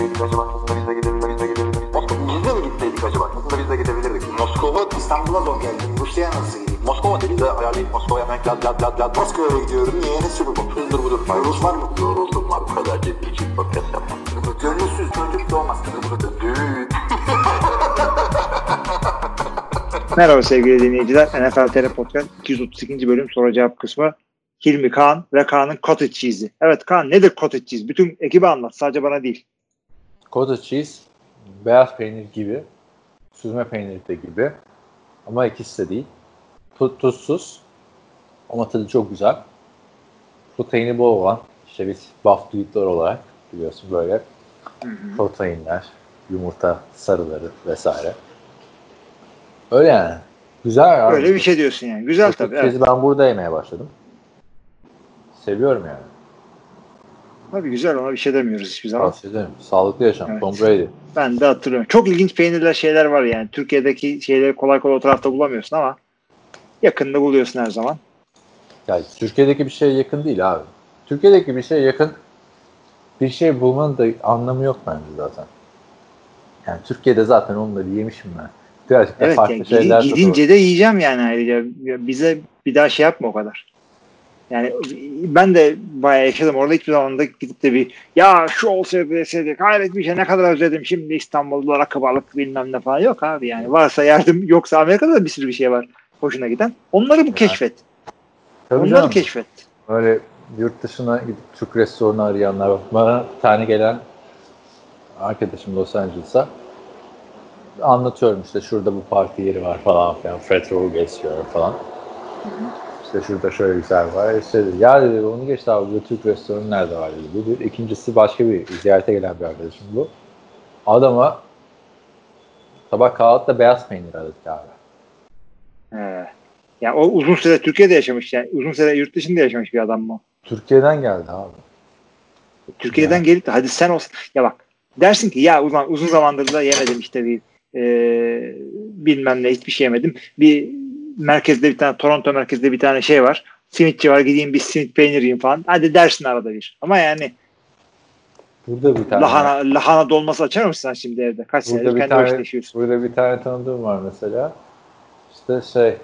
gitseydik acaba? Aslında biz de gidebilirdik. Biz de gidebilirdik. Moskova, biz de mi gitseydik acaba? Aslında biz de gidebilirdik. Moskova, İstanbul'a zor geldim. Rusya'ya nasıl gideyim? Moskova dedi de ayarlayıp Moskova'ya hemen lad lad lad lad. Moskova'ya gidiyorum. Niye? Ne sürü bu? Hızdır budur. Rus var mı? Yoruldum var. Bu kadar ciddi için podcast yapmam. Gönülsüz çocuk doğmaz. Düğün. Merhaba sevgili dinleyiciler. NFL TR Podcast 232. bölüm soru cevap kısmı. Hilmi Kaan ve Kaan'ın cottage cheese'i. Evet Kaan nedir cottage cheese? Bütün ekibe anlat. Sadece bana değil. Cottage cheese beyaz peynir gibi, süzme peynir de gibi ama ikisi de değil. Tu- tuzsuz ama tadı çok güzel. Proteini bol olan, işte biz buff olarak biliyorsun böyle proteinler, yumurta sarıları vesaire. Öyle yani. Güzel abi. Öyle bir şey diyorsun yani. Güzel Cottage tabii. Evet. ben burada yemeye başladım. Seviyorum yani. Tabii güzel ona bir şey demiyoruz hiçbir zaman. Tavsiye ederim. Sağlıklı yaşam. Evet. Tom Brady. Ben de hatırlıyorum. Çok ilginç peynirler şeyler var yani. Türkiye'deki şeyleri kolay kolay o tarafta bulamıyorsun ama yakında buluyorsun her zaman. Ya Türkiye'deki bir şeye yakın değil abi. Türkiye'deki bir şeye yakın bir şey bulmanın da anlamı yok bence zaten. Yani Türkiye'de zaten onları yemişim ben. Birazcık Evet farklı yani şeyler gidin- gidince de yiyeceğim yani ayrıca. Bize bir daha şey yapma o kadar. Yani ben de bayağı yaşadım. Orada hiçbir zaman da gidip de bir ya şu olsaydı bir şey ne kadar özledim şimdi İstanbul'da rakı balık bilmem ne falan yok abi yani. Varsa yardım yoksa Amerika'da da bir sürü bir şey var hoşuna giden. Onları bu keşfet. Tabii Onları canım. keşfet. Öyle yurt dışına gidip Türk restoranı arayanlar var. Bana tane gelen arkadaşım Los Angeles'a anlatıyorum işte şurada bu parti yeri var falan filan. Fred Row geçiyor falan. İşte şurada şöyle güzel var. İşte dedi, ya dedi onu geç abi burada Türk restoranı nerede var dedi. Bir. İkincisi başka bir ziyarete gelen bir arkadaşım bu. Adama sabah kahvaltıda beyaz peynir aradık abi. He. Ya o uzun süre Türkiye'de yaşamış yani. Uzun süre yurt dışında yaşamış bir adam mı? Türkiye'den geldi abi. Türkiye'den gelip de hadi sen olsun. Ya bak dersin ki ya uzun, uzun zamandır da yemedim işte bir e, bilmem ne hiçbir şey yemedim. Bir merkezde bir tane Toronto merkezde bir tane şey var. Simitçi var gideyim bir simit peynir yiyeyim falan. Hadi dersin arada bir. Ama yani Burada bir tane. lahana, lahana dolması açar mısın sen şimdi evde? Kaç Burada senedir kendi tane, başına yaşıyorsun. burada bir tane tanıdığım var mesela. İşte şey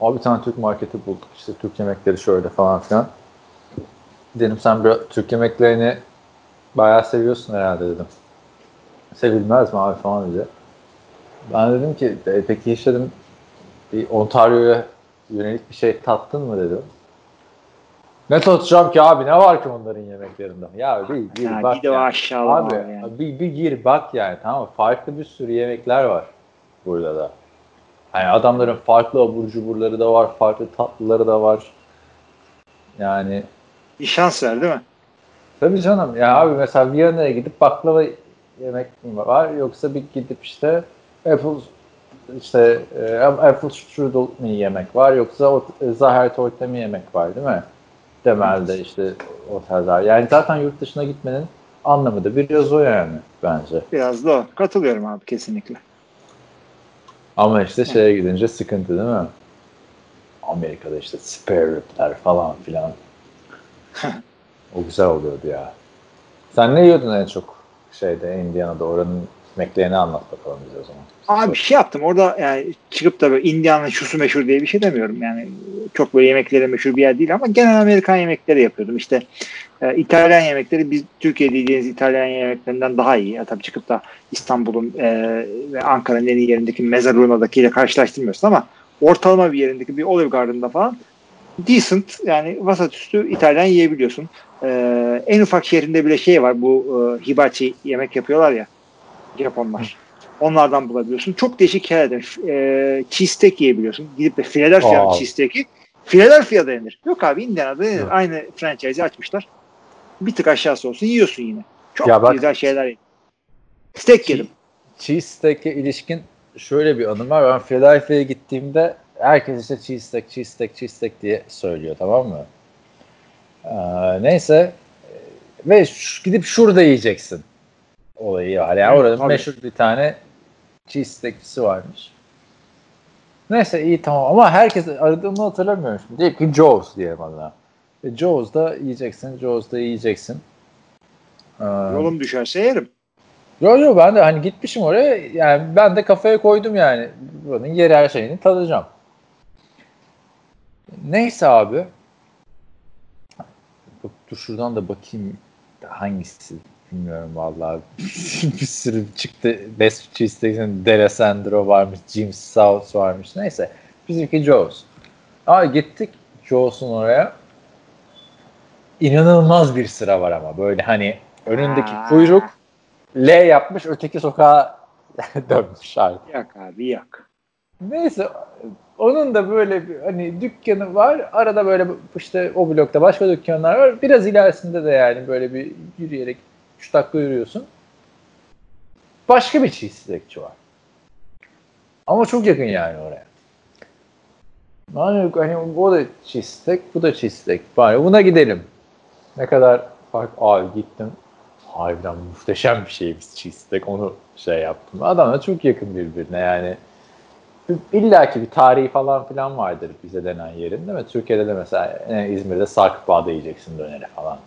Abi bir tane Türk marketi bulduk. İşte Türk yemekleri şöyle falan filan. Dedim sen biraz Türk yemeklerini bayağı seviyorsun herhalde dedim. Sevilmez mi abi falan dedi. Ben dedim ki e, peki hiç dedim bir Ontario'ya yönelik bir şey tattın mı dedim. Ne tatacağım ki abi ne var ki onların yemeklerinde? Ya bir, bir Ha, bak bir de yani. aşağılama Abi var yani. bir, bir gir bak yani tamam mı? Farklı bir sürü yemekler var burada da. Hani adamların farklı abur cuburları da var, farklı tatlıları da var. Yani Bir şans ver değil mi? tabii canım ya abi mesela Viyana'ya gidip baklava yemek mi var yoksa bir gidip işte apple işte apple strudel mi yemek var yoksa o, e, zahar torte mi yemek var değil mi? Temelde işte oteller. Yani zaten yurt dışına gitmenin anlamı da biraz o yani bence. Biraz da o. Katılıyorum abi kesinlikle. Ama işte şeye gidince sıkıntı değil mi? Amerika'da işte spare ribler falan filan. o güzel oluyordu ya. Sen ne yiyordun en çok şeyde Indiana'da oranın yemeklerini anlat bakalım bize o zaman. Abi bir şey yaptım orada yani çıkıp da böyle şusu meşhur diye bir şey demiyorum. Yani çok böyle yemekleri meşhur bir yer değil ama genel Amerikan yemekleri yapıyordum. İşte e, İtalyan yemekleri biz Türkiye'de yediğiniz İtalyan yemeklerinden daha iyi. Ya, tabii çıkıp da İstanbul'un e, ve Ankara'nın en iyi yerindeki Mezzaluna'dakiyle karşılaştırmıyorsun ama ortalama bir yerindeki bir Olive Garden'da falan decent yani vasat üstü İtalyan yiyebiliyorsun. E, en ufak şehrinde bile şey var bu e, hibachi yemek yapıyorlar ya Japonlar. Onlardan bulabiliyorsun. Çok değişik yerler. E, cheesesteak yiyebiliyorsun. Gidip de Philadelphia cheesesteak'i Philadelphia'da yenir. Yok abi Indiana'da yenir. Evet. Aynı franchise'i açmışlar. Bir tık aşağısı olsun yiyorsun yine. Çok Ya bak- güzel şeyler yedim. Steak yedim. Cheesesteak'e ilişkin şöyle bir anım var. Ben Philadelphia'ya gittiğimde herkes işte cheesesteak, cheesesteak, cheesesteak diye söylüyor tamam mı? Ee, neyse ve gidip şurada yiyeceksin olayı var. Yani orada tabii. meşhur bir tane cheesesteakçisi varmış. Neyse iyi tamam ama herkes aradığımı hatırlamıyorum şimdi. Diyelim ki Joe's diyelim adına. E, Joe's'da yiyeceksin, Joe's'da yiyeceksin. Ee, Yolum düşerse yerim. Yo yo ben de hani gitmişim oraya yani ben de kafaya koydum yani buranın yerel şeyini tadacağım. Neyse abi. Bak, dur şuradan da bakayım hangisi bilmiyorum vallahi. bir sürü çıktı. Best Cheese'de Deresandro varmış, Jim South varmış. Neyse. Bizimki Joe's. Abi gittik Joe's'un oraya. İnanılmaz bir sıra var ama böyle hani önündeki Aa. kuyruk L yapmış öteki sokağa dönmüş abi. Yak abi yak. Neyse onun da böyle bir hani dükkanı var. Arada böyle işte o blokta başka dükkanlar var. Biraz ilerisinde de yani böyle bir yürüyerek 3 dakika yürüyorsun. Başka bir cheesecake'çi var. Ama çok yakın yani oraya. Yani hani o da cheesesteak, bu da cheesesteak. Bari buna gidelim. Ne kadar fark abi gittim. Harbiden muhteşem bir şeymiş cheesesteak. Onu şey yaptım. Adamla çok yakın birbirine yani. İlla ki bir tarihi falan filan vardır bize denen yerin değil mi? Türkiye'de de mesela e, İzmir'de Sarkıkbağ'da yiyeceksin döneri falan.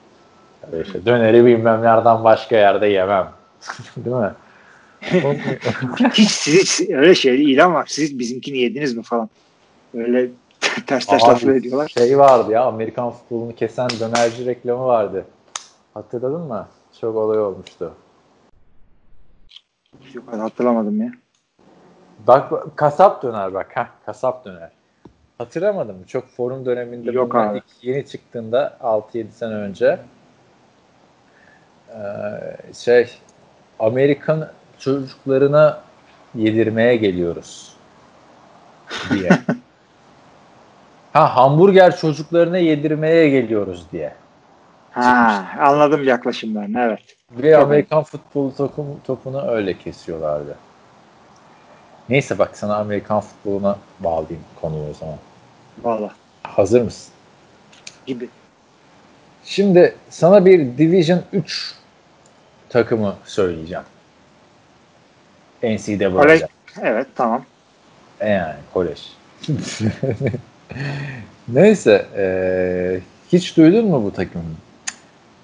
Böyle işte döneri bilmem nereden başka yerde yemem. değil mi? Hiç siz öyle şey ilan var. Siz bizimkini yediniz mi falan. Öyle ters ters laflar ediyorlar. Şey vardı ya Amerikan futbolunu kesen dönerci reklamı vardı. Hatırladın mı? Çok olay olmuştu. Yok hatırlamadım ya. Bak bak, kasap döner bak ha kasap döner. Hatırlamadım. Çok forum döneminde Yok abi. yeni çıktığında 6-7 sene önce ee, şey Amerikan çocuklarına yedirmeye geliyoruz diye. ha hamburger çocuklarına yedirmeye geliyoruz diye. Ha, anladım yaklaşımlarını evet. Ve Amerikan futbol topu, topunu öyle kesiyorlardı. Neyse bak sana Amerikan futboluna bağlayayım konuyu o zaman. Valla Hazır mısın? gibi. Şimdi sana bir Division 3 takımı söyleyeceğim. NCAA'de. Kolej. Evet tamam. E Yani kolej. Neyse. eee, hiç duydun mu bu takımı?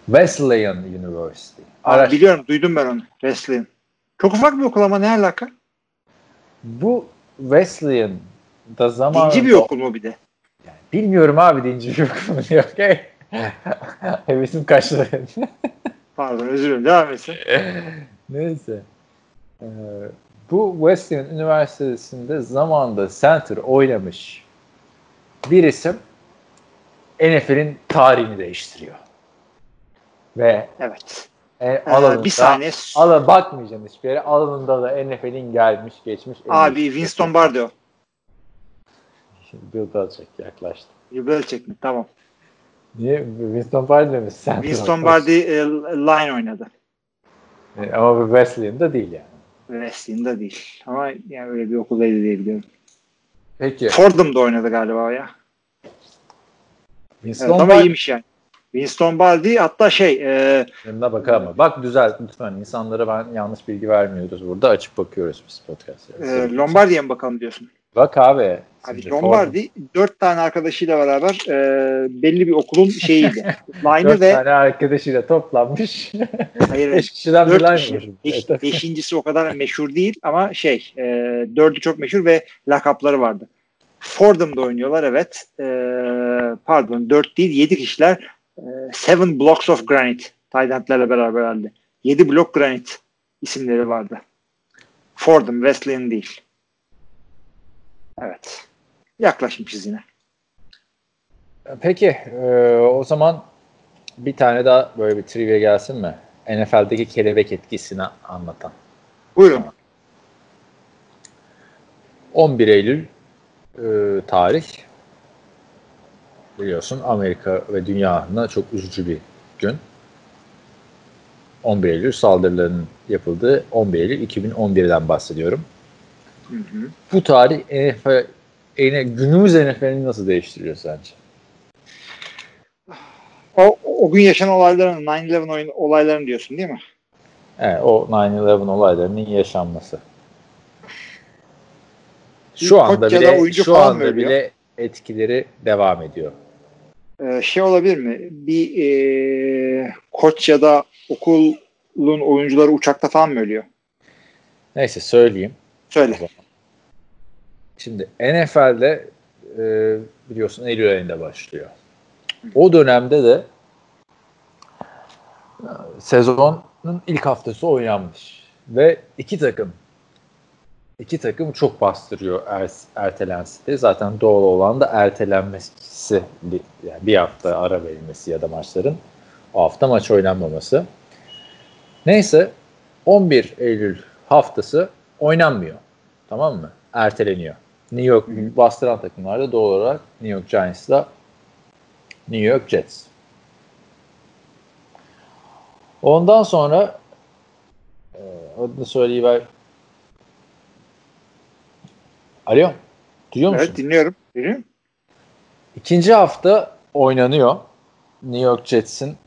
Wesleyan University. Abi, Araş- biliyorum duydum ben onu. Wesleyan. Çok ufak bir okul ama ne alaka? Bu Wesleyan'da zaman Dinci bir okul mu bir de? Bilmiyorum abi dinci bir okul mu diyor. Okay. Hevesim kaçtı. Pardon özür dilerim devam etsin. Neyse. Ee, bu Wesleyan Üniversitesi'nde zamanda center oynamış bir isim NFL'in tarihini değiştiriyor. Ve Evet. e, Ee, alanında, bir saniye. Ala, bakmayacaksın hiçbir yere. Alanında da NFL'in gelmiş geçmiş. Abi iyi- Winston Bardio. Şimdi Bill Belichick yaklaştı. Belichick mi? Tamam. Niye? Winston Bardi mi? Center Winston. Bardi e, line oynadı. E, Ama bu Wesleyan'da değil yani. Wesleyan'da değil. Ama yani öyle bir okuldaydı diye biliyorum. Peki. Fordham'da oynadı galiba ya. Winston Evet, ama iyiymiş yani. Winston Baldi hatta şey e, Yanına bakalım? Bak düzelt lütfen. İnsanlara ben yanlış bilgi vermiyoruz burada. Açıp bakıyoruz biz podcast'ı. e, Lombardi'ye mi bakalım diyorsun? Bak abi. Abi Lombardi dört tane arkadaşıyla beraber e, belli bir okulun şeyiydi. Line'ı Dört ve tane arkadaşıyla toplanmış. hayır, Beş kişiden bir line kişi. Beş- beşincisi o kadar meşhur değil ama şey e, dördü çok meşhur ve lakapları vardı. Fordham'da oynuyorlar evet. E, pardon dört değil yedi kişiler. E, Seven Blocks of Granite. Taylandlerle beraber halde. Yedi blok granit isimleri vardı. Fordham, Wesleyan değil. Evet. Yaklaşmışız yine. Peki. e, o zaman bir tane daha böyle bir trivia gelsin mi? NFL'deki kelebek etkisini anlatan. Buyurun. 11 Eylül e, tarih biliyorsun Amerika ve dünya adına çok üzücü bir gün. 11 Eylül saldırılarının yapıldığı 11 Eylül 2011'den bahsediyorum. Hı hı. Bu tarih NFL, günümüz NFL'ini nasıl değiştiriyor sence? O, o gün yaşanan olayların 9-11 oyun, olaylarını diyorsun değil mi? Evet, o 9-11 olaylarının yaşanması. Şu anda bile şu anda ölüyor? bile etkileri devam ediyor. e, şey olabilir mi? Bir e, koç ya da okulun oyuncuları uçakta falan mı ölüyor? Neyse söyleyeyim. Söyle. Şimdi NFL'de e, biliyorsun Eylül ayında başlıyor. O dönemde de e, sezonun ilk haftası oynanmış. Ve iki takım iki takım çok bastırıyor er, ertelensi de. Zaten doğal olan da ertelenmesi yani bir hafta ara verilmesi ya da maçların o hafta maç oynanmaması. Neyse 11 Eylül haftası oynanmıyor. Tamam mı? Erteleniyor. New York bastıran takımlarda doğal olarak New York Giants'la New York Jets. Ondan sonra e, adını söyleyiver. Alo. Duyuyor musun? Evet dinliyorum. Dinliyorum. İkinci hafta oynanıyor. New York Jets'in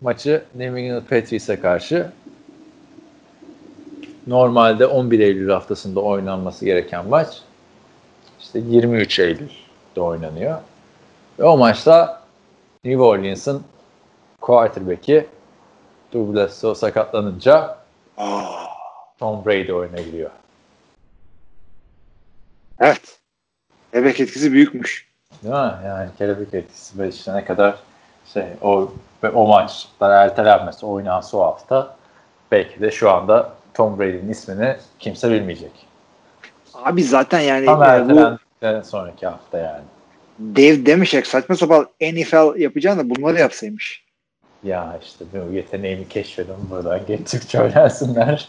maçı New England Patriots'e karşı normalde 11 Eylül haftasında oynanması gereken maç işte 23 Eylül'de oynanıyor. Ve o maçta New Orleans'ın quarterback'i Bledsoe sakatlanınca Tom Brady oyuna giriyor. Evet. Bebek etkisi büyükmüş. Değil mi? Yani kelebek etkisi ve işte ne kadar şey o ve o maçlar ertelenmesi oynansa o hafta belki de şu anda Tom Brady'nin ismini kimse bilmeyecek. Abi zaten yani Tam e, bu sonraki hafta yani. dev demişek saçma sapan NFL yapacağını da bunları yapsaymış. Ya işte bu yeteneğimi keşfedin buradan genç Türkçe öğrensinler.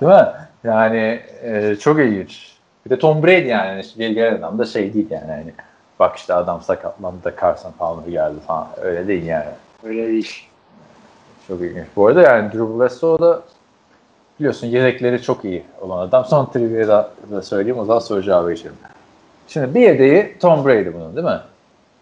Değil mi? Yani e, çok ilginç. Bir de Tom Brady yani geri gelen adam da şey değil yani. Hani, bak işte adam sakatlandı da Carson Palmer geldi falan. Öyle değil yani. Öyle değil. Çok ilginç. Bu arada yani Drew Bledsoe da biliyorsun yedekleri çok iyi olan adam. Son trivia'da da, da söyleyeyim o zaman soru cevabı geçelim. Şimdi bir yedeği Tom Brady bunun değil mi?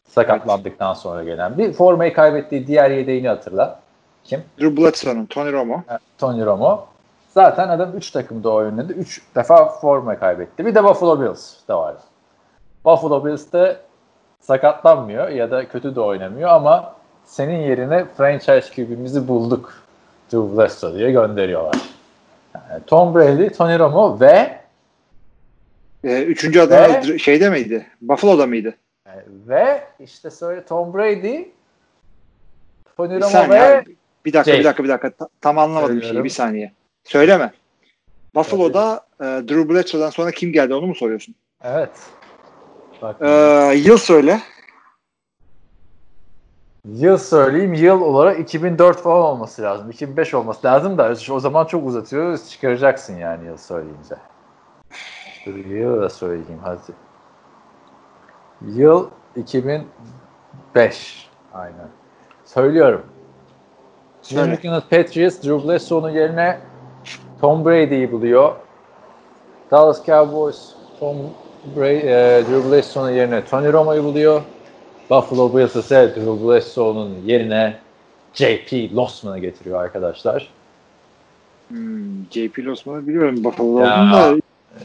Sakatlandıktan sonra gelen. Bir formayı kaybettiği diğer yedeğini hatırla. Kim? Drew Bledsoe'nun, Tony Romo. Tony Romo. Zaten adam 3 takımda oynadı. 3 defa forma kaybetti. Bir de Buffalo Bills de var. Buffalo Bills de sakatlanmıyor ya da kötü de oynamıyor ama senin yerine franchise QB'mizi bulduk. Drew Bledsoe diye gönderiyorlar. Yani Tom Brady, Tony Romo ve Ee, üçüncü adam da şeyde miydi? Buffalo'da mıydı? yani ve işte söyle Tom Brady, Tony Bir Romo saniye ve abi. Bir dakika, Jake. bir dakika, bir dakika. Ta- tam anlamadım şeyi. Söylüyorum. Bir saniye. Söyleme. Buffalo'da e, Drew Bledsoe'dan sonra kim geldi onu mu soruyorsun? evet. Bak, Ee, yıl söyle. Yıl söyleyeyim. Yıl olarak 2004 falan olması lazım. 2005 olması lazım da o zaman çok uzatıyoruz. Çıkaracaksın yani yıl söyleyince. Dur yıl da söyleyeyim hadi. Yıl 2005. Aynen. Söylüyorum. Söyle. New England Patriots Drew Bledsoe'nun yerine Tom Brady'yi buluyor. Dallas Cowboys Tom Brady, e, Drew Bledsoe'nun yerine Tony Romo'yu buluyor. Buffalo Bills ise Drew Bledsoe'nun yerine JP Losman'ı getiriyor arkadaşlar. Hmm, JP Losman'ı biliyorum Buffalo'da da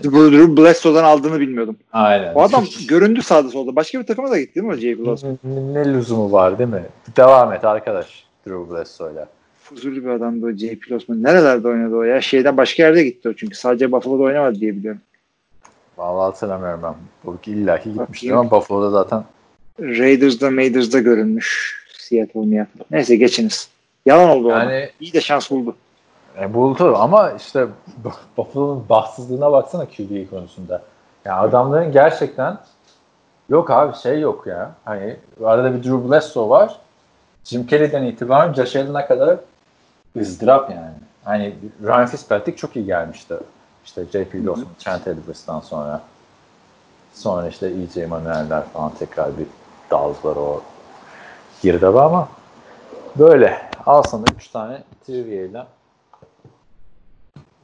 Drew Bledsoe'dan aldığını bilmiyordum. Aynen. O adam göründü sağda solda. Başka bir takıma da gitti değil mi JP Losman? ne, lüzumu var değil mi? Devam et arkadaş Drew Bledsoe'yla. Fuzuli bir adamdı JP Losman. Nerelerde oynadı o ya? Şeyden başka yerde gitti o çünkü. Sadece Buffalo'da oynamadı diye biliyorum. Vallahi hatırlamıyorum ben. Bu illaki gitmiştir Bakayım. ama Buffalo'da zaten Raiders'da Maiders'da görünmüş. Seattle Seattle. Neyse geçiniz. Yalan oldu yani, yani İyi de şans buldu. E, buldu ama işte Buffalo'nun bahtsızlığına baksana QB konusunda. Ya adamların gerçekten yok abi şey yok ya. Hani arada bir Drew Bledsoe var. Jim Kelly'den itibaren Josh Allen'a kadar ızdırap yani. Hani Ryan Fitzpatrick çok iyi gelmişti. İşte J.P. Lawson, Trent Edwards'tan sonra. Sonra işte E.J. Manuel'ler falan tekrar bir daldılar o girdaba ama böyle. Al sana 3 tane trivia ile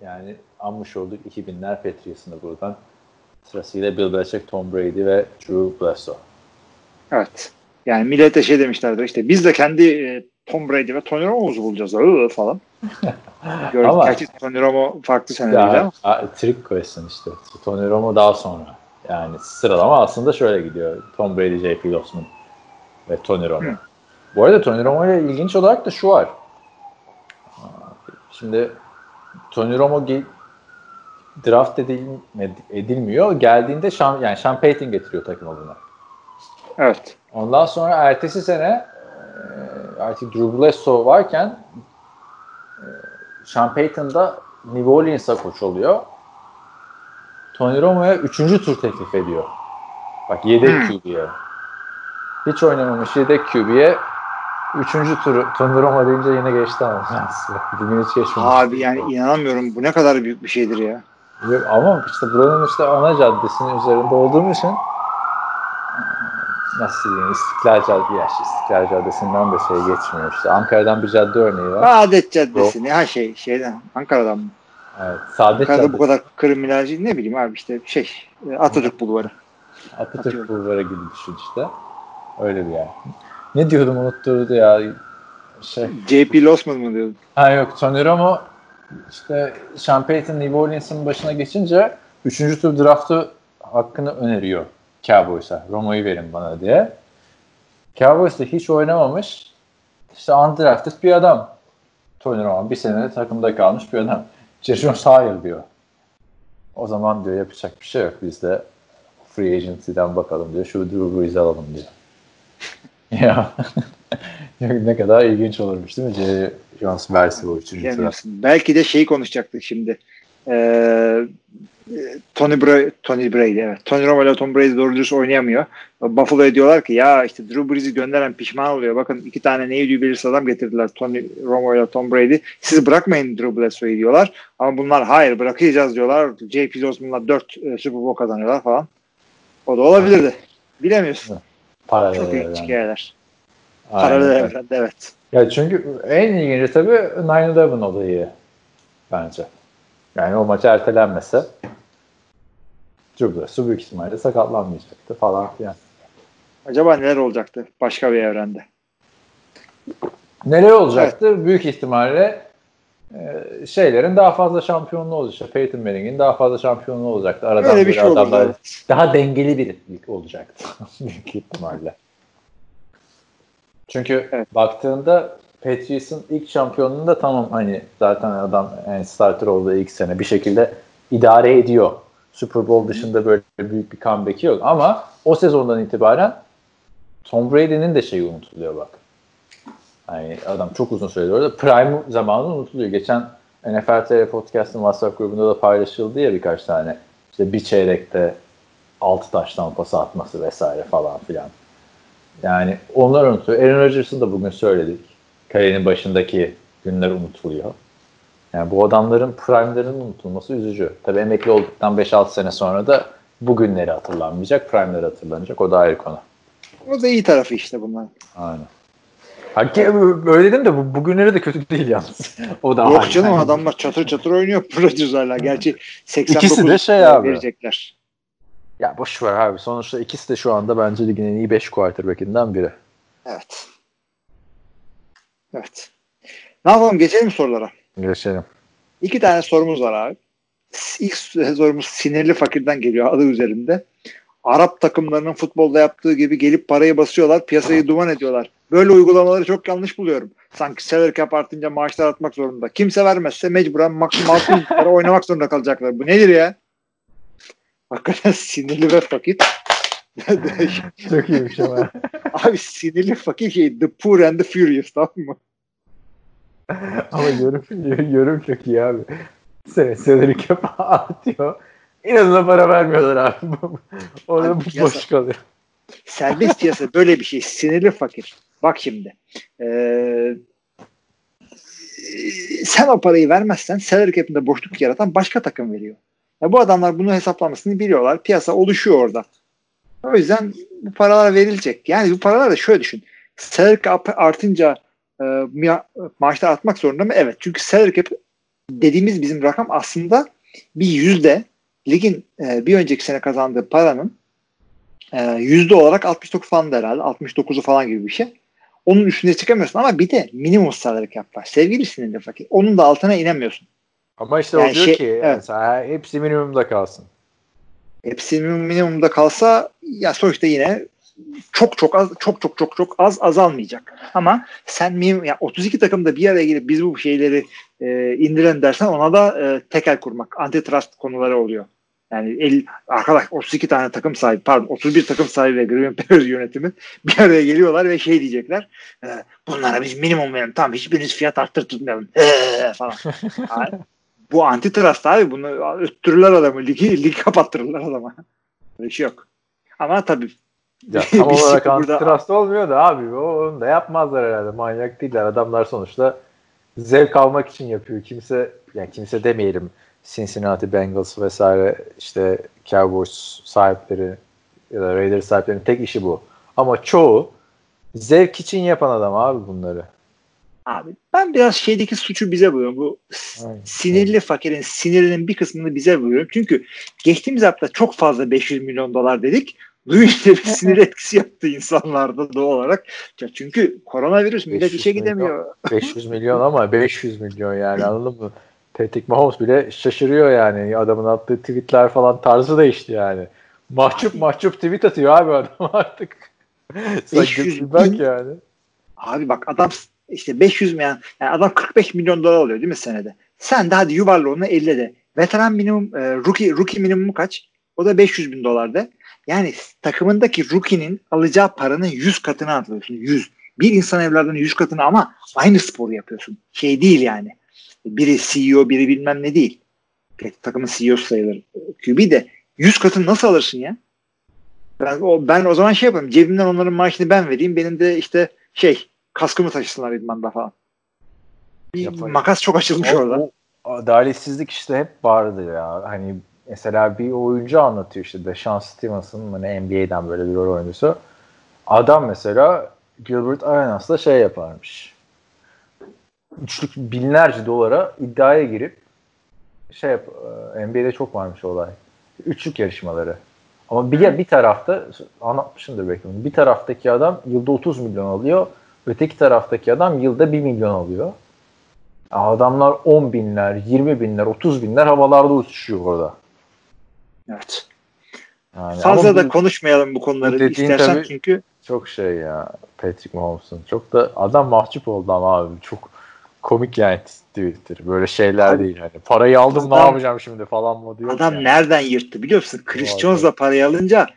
yani anmış olduk 2000'ler Patriots'ında buradan. Sırasıyla Bill Belichick, Tom Brady ve Drew Bledsoe. Evet. Yani millete şey demişlerdir işte biz de kendi e, Tom Brady ve Tony Romo'muzu bulacağız ıı, falan. Gördük. Ama- Gerçi Tony Romo farklı senelerde Ya, ama. trick question işte. Tony Romo daha sonra. Yani sıralama aslında şöyle gidiyor. Tom Brady, J.P. Losman ve Tony Romo. Hı. Bu arada Tony Romo ile ilginç olarak da şu var. Şimdi Tony Romo draft edilmiyor. Geldiğinde Sean, yani Sean Payton getiriyor takıma buna. Evet. Ondan sonra ertesi sene artık Drew Bledsoe varken Sean Payton da New Orleans'a koç oluyor. Tony Romo'ya 3. tur teklif ediyor. Bak yedek Hmm. QB'ye. Hiç oynamamış yedek QB'ye 3. turu Tony Romo deyince yine geçti ama. Bugün hiç geçmemiş. Abi yani inanamıyorum. Bu ne kadar büyük bir şeydir ya. Yok, ama işte buranın işte ana caddesinin üzerinde olduğum için nasıl diyeyim İstiklal Caddesi, ya işte İstiklal Caddesi'nden de şey geçmiyor işte. Ankara'dan bir cadde örneği var. Adet Caddesi ne ha şey şeyden Ankara'dan mı? Evet, Saadet Ankara'da bu Caddesi, kadar kriminalci ne bileyim abi işte şey Atatürk Bulvarı. Atatürk Atıyorum. Bulvarı gibi düşün işte. Öyle bir yer. Ne diyordum unutturdu ya. Şey. JP Losman mı diyordun? Ha yok Tony Romo işte Sean Payton New Orleans'ın başına geçince 3. tur draftı hakkını öneriyor Cowboys'a. Romo'yu verin bana diye. Cowboys da hiç oynamamış. İşte undrafted bir adam. Tony Romo bir sene takımda kalmış bir adam. Jason hayır diyor. O zaman diyor yapacak bir şey yok. Biz de free agency'den bakalım diyor. Şu Drew Brees'i alalım diyor. ya ne kadar ilginç olurmuş değil mi? J. Jones versi bu üçüncü. Belki de şeyi konuşacaktık şimdi. Ee, Tony Brady, Tony Brady evet. Tony Romo ile Tom Brady doğru dürüst oynayamıyor. Buffalo'ya diyorlar ki ya işte Drew Brees'i gönderen pişman oluyor. Bakın iki tane neydi belirsiz adam getirdiler Tony Romo ile Tom Brady. Siz bırakmayın Drew Bledsoe'yu diyorlar. Ama bunlar hayır bırakacağız diyorlar. J.P. Losman'la 4 e, Super Bowl kazanıyorlar falan. O da olabilirdi. Bilemiyorsun. Paralel Çok ilginç evren. hikayeler. Paralel evrende evet. Ya çünkü en ilginci tabii 9-11 olayı bence. Yani o maç ertelenmese Drew büyük ihtimalle sakatlanmayacaktı falan filan. Acaba neler olacaktı başka bir evrende? Neler olacaktı? Büyük ihtimalle e, şeylerin daha fazla şampiyonluğu olacak. Peyton Manning'in daha fazla şampiyonluğu olacaktı. Aradan Öyle bir şey olurdu. evet. daha dengeli bir lig olacaktı. büyük ihtimalle. Çünkü Evet. baktığında Patriots'ın ilk şampiyonluğunda tamam hani zaten adam yani starter olduğu ilk sene bir şekilde idare ediyor. Super Bowl dışında böyle büyük bir comeback'i yok ama o sezondan itibaren Tom Brady'nin de şeyi unutuluyor bak. Yani adam çok uzun süredir orada. Prime zamanı unutuluyor. Geçen NFL TV Podcast'ın WhatsApp grubunda da paylaşıldı ya birkaç tane. İşte bir çeyrekte 6 taştan pas atması vesaire falan filan. Yani onlar unutuluyor. Aaron Rodgers'ı da bugün söyledik. Kariyerin başındaki günler unutuluyor. Yani bu adamların prime'lerinin unutulması üzücü. Tabii emekli olduktan 5-6 sene sonra da bu günleri hatırlanmayacak, prime'leri hatırlanacak. O da ayrı konu. O da iyi tarafı işte bunlar. Aynen. Hakikaten öyle dedim de bu, bugünleri de kötü değil yalnız. o da Yok canım adamlar çatır çatır oynuyor Rodgers hala. Gerçi 89 İkisi de şey abi. verecekler. Ya boş ver abi. Sonuçta ikisi de şu anda bence ligin en iyi 5 quarterback'inden biri. Evet. Evet. Ne yapalım geçelim sorulara. Geçelim. İki tane sorumuz var abi. İlk sorumuz sinirli fakirden geliyor adı üzerinde. Arap takımlarının futbolda yaptığı gibi gelip parayı basıyorlar, piyasayı duman ediyorlar. Böyle uygulamaları çok yanlış buluyorum. Sanki salary cap artınca maaşlar atmak zorunda. Kimse vermezse mecburen maksimum para oynamak zorunda kalacaklar. Bu nedir ya? Hakikaten sinirli ve fakir. Çok iyiymiş ama. Abi sinirli fakir şey The Poor and the Furious tamam mı? ama yorum, yorum çok iyi abi. Sene seneleri cap artıyor. İnanına para vermiyorlar abi. Orada Abi boş piyasa- kalıyor. Serbest piyasa böyle bir şey. Sinirli fakir. Bak şimdi. Ee, sen o parayı vermezsen salary cap'inde boşluk yaratan başka takım veriyor. Ya bu adamlar bunu hesaplamasını biliyorlar. Piyasa oluşuyor orada. O yüzden bu paralar verilecek. Yani bu paralar da şöyle düşün. Salary cap artınca e, ma- maaşlar artmak zorunda mı? Evet. Çünkü salary cap dediğimiz bizim rakam aslında bir yüzde ligin e, bir önceki sene kazandığı paranın e, yüzde olarak 69 falan da herhalde. 69'u falan gibi bir şey. Onun üstüne çıkamıyorsun ama bir de minimum salary cap var. Sevgili sinirli fakir. Onun da altına inemiyorsun. Ama işte Yani o diyor şey- ki evet. mesela hepsi minimumda kalsın. Hepsi minimumda kalsa ya sonuçta yine çok çok az çok çok çok çok az azalmayacak. Ama sen minimum ya 32 takımda bir araya gelip biz bu şeyleri e, indiren dersen ona da e, tekel kurmak, antitrust konuları oluyor. Yani el, arkadaş 32 tane takım sahibi pardon 31 takım sahibi ve Green Packers yönetimi bir araya geliyorlar ve şey diyecekler e, bunlara biz minimum verelim tamam hiçbiriniz fiyat arttırtmayalım e, falan. bu antitrust abi bunu öttürürler adamı ligi, ligi kapattırırlar adama. Böyle şey yok. Ama tabii ya, tam olarak antitrust olmuyor da abi onu da yapmazlar herhalde manyak değiller adamlar sonuçta zevk almak için yapıyor kimse yani kimse demeyelim Cincinnati Bengals vesaire işte Cowboys sahipleri ya da Raiders sahiplerinin tek işi bu. Ama çoğu zevk için yapan adam abi bunları. Abi ben biraz şeydeki suçu bize buluyorum. Bu Aynen. sinirli fakirin sinirinin bir kısmını bize buluyorum. Çünkü geçtiğimiz hafta çok fazla 500 milyon dolar dedik. Duyunca bir sinir etkisi yaptı insanlarda doğal olarak. Çünkü koronavirüs millet işe gidemiyor. 500 milyon ama 500 milyon yani anladın mı? Patrick Mahomes bile şaşırıyor yani. Adamın attığı tweetler falan tarzı değişti yani. Mahcup mahcup tweet atıyor abi adam artık. 500 bak yani. Abi bak adam işte 500 milyon yani adam 45 milyon dolar alıyor değil mi senede? Sen de hadi yuvarla onu 50 de. Veteran minimum e, rookie, rookie minimumu kaç? O da 500 bin dolarda. Yani takımındaki rookie'nin alacağı paranın 100 katını alıyorsun. 100. Bir insan evladının 100 katını ama aynı sporu yapıyorsun. Şey değil yani biri CEO biri bilmem ne değil. Takımın CEO'su sayılır QB de 100 katını nasıl alırsın ya? Ben o, ben o zaman şey yapayım. Cebimden onların maaşını ben vereyim. Benim de işte şey kaskımı taşısınlar idmanda falan. Bir Yapayım. makas çok açılmış o, orada. O, adaletsizlik işte hep vardı ya. Hani mesela bir oyuncu anlatıyor işte Deshaun Stevenson hani NBA'den böyle bir rol oyuncusu. Adam mesela Gilbert Arenas'la şey yaparmış üçlük binlerce dolara iddiaya girip şey yap, e, NBA'de çok varmış olay. Üçlük yarışmaları. Ama bir, bir tarafta anlatmışımdır belki bunu. Bir taraftaki adam yılda 30 milyon alıyor. Öteki taraftaki adam yılda 1 milyon alıyor. Adamlar 10 binler, 20 binler, 30 binler havalarda uçuşuyor orada. Evet. Yani Fazla da bu, konuşmayalım bu konuları istersen çünkü. Çok şey ya Patrick Mahomes'un. Çok da adam mahcup oldu ama abi. Çok komik yani Twitter. Böyle şeyler Abi, değil. Hani parayı aldım adam, ne yapacağım şimdi falan mı diyor. Adam yani. nereden yırttı biliyor musun? Chris Jones'la parayı alınca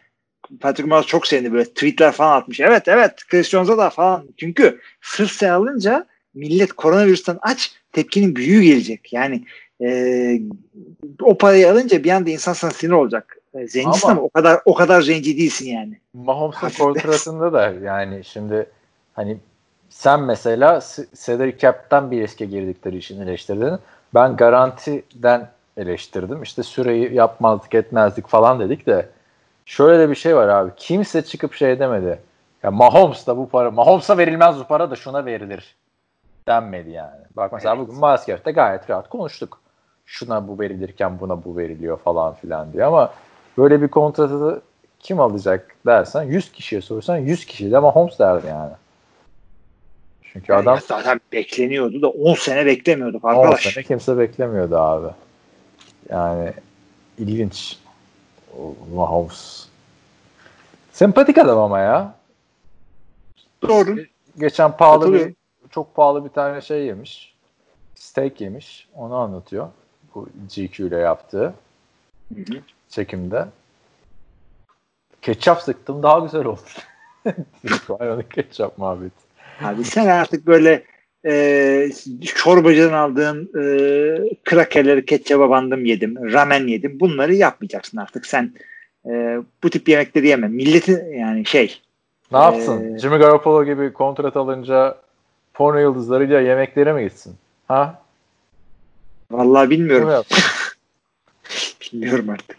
Patrick Mahomes çok sevindi böyle tweetler falan atmış. Evet evet Chris Jones'a da falan. Çünkü sırf sen alınca millet koronavirüsten aç tepkinin büyüğü gelecek. Yani e, o parayı alınca bir anda insan sana sinir olacak. E, zencisin ama, ama o kadar o kadar zenci değilsin yani. Mahomes'un kontratında da yani şimdi hani sen mesela salary cap'ten bir riske girdikleri için eleştirdin. Ben garantiden eleştirdim. İşte süreyi yapmazdık etmezdik falan dedik de şöyle de bir şey var abi. Kimse çıkıp şey demedi. Ya Mahomes da bu para, Mahomes'a verilmez bu para da şuna verilir denmedi yani. Bak mesela evet. bugün Maskef'te gayet rahat konuştuk. Şuna bu verilirken buna bu veriliyor falan filan diye ama böyle bir kontratı kim alacak dersen 100 kişiye sorsan 100 kişi de Mahomes derdi yani. Çünkü yani adam zaten bekleniyordu da 10 sene beklemiyorduk arkadaş. 10 sene kimse beklemiyordu abi. Yani ilginç. Mahomes. Sempatik adam ama ya. Doğru. Geçen pahalı bir çok pahalı bir tane şey yemiş. Steak yemiş. Onu anlatıyor. Bu GQ ile yaptığı hı hı. çekimde. Ketçap sıktım daha güzel oldu. Ironik ketçap muhabbeti. Abi sen artık böyle e, çorbacıdan aldığın e, krakerleri ketçaba bandım yedim, ramen yedim. Bunları yapmayacaksın artık. Sen e, bu tip yemekleri yeme. Milleti yani şey. Ne yapsın? E, Jimmy Garoppolo gibi kontrat alınca porno yıldızlarıyla yemeklere mi gitsin? Ha? Vallahi bilmiyorum. bilmiyorum artık.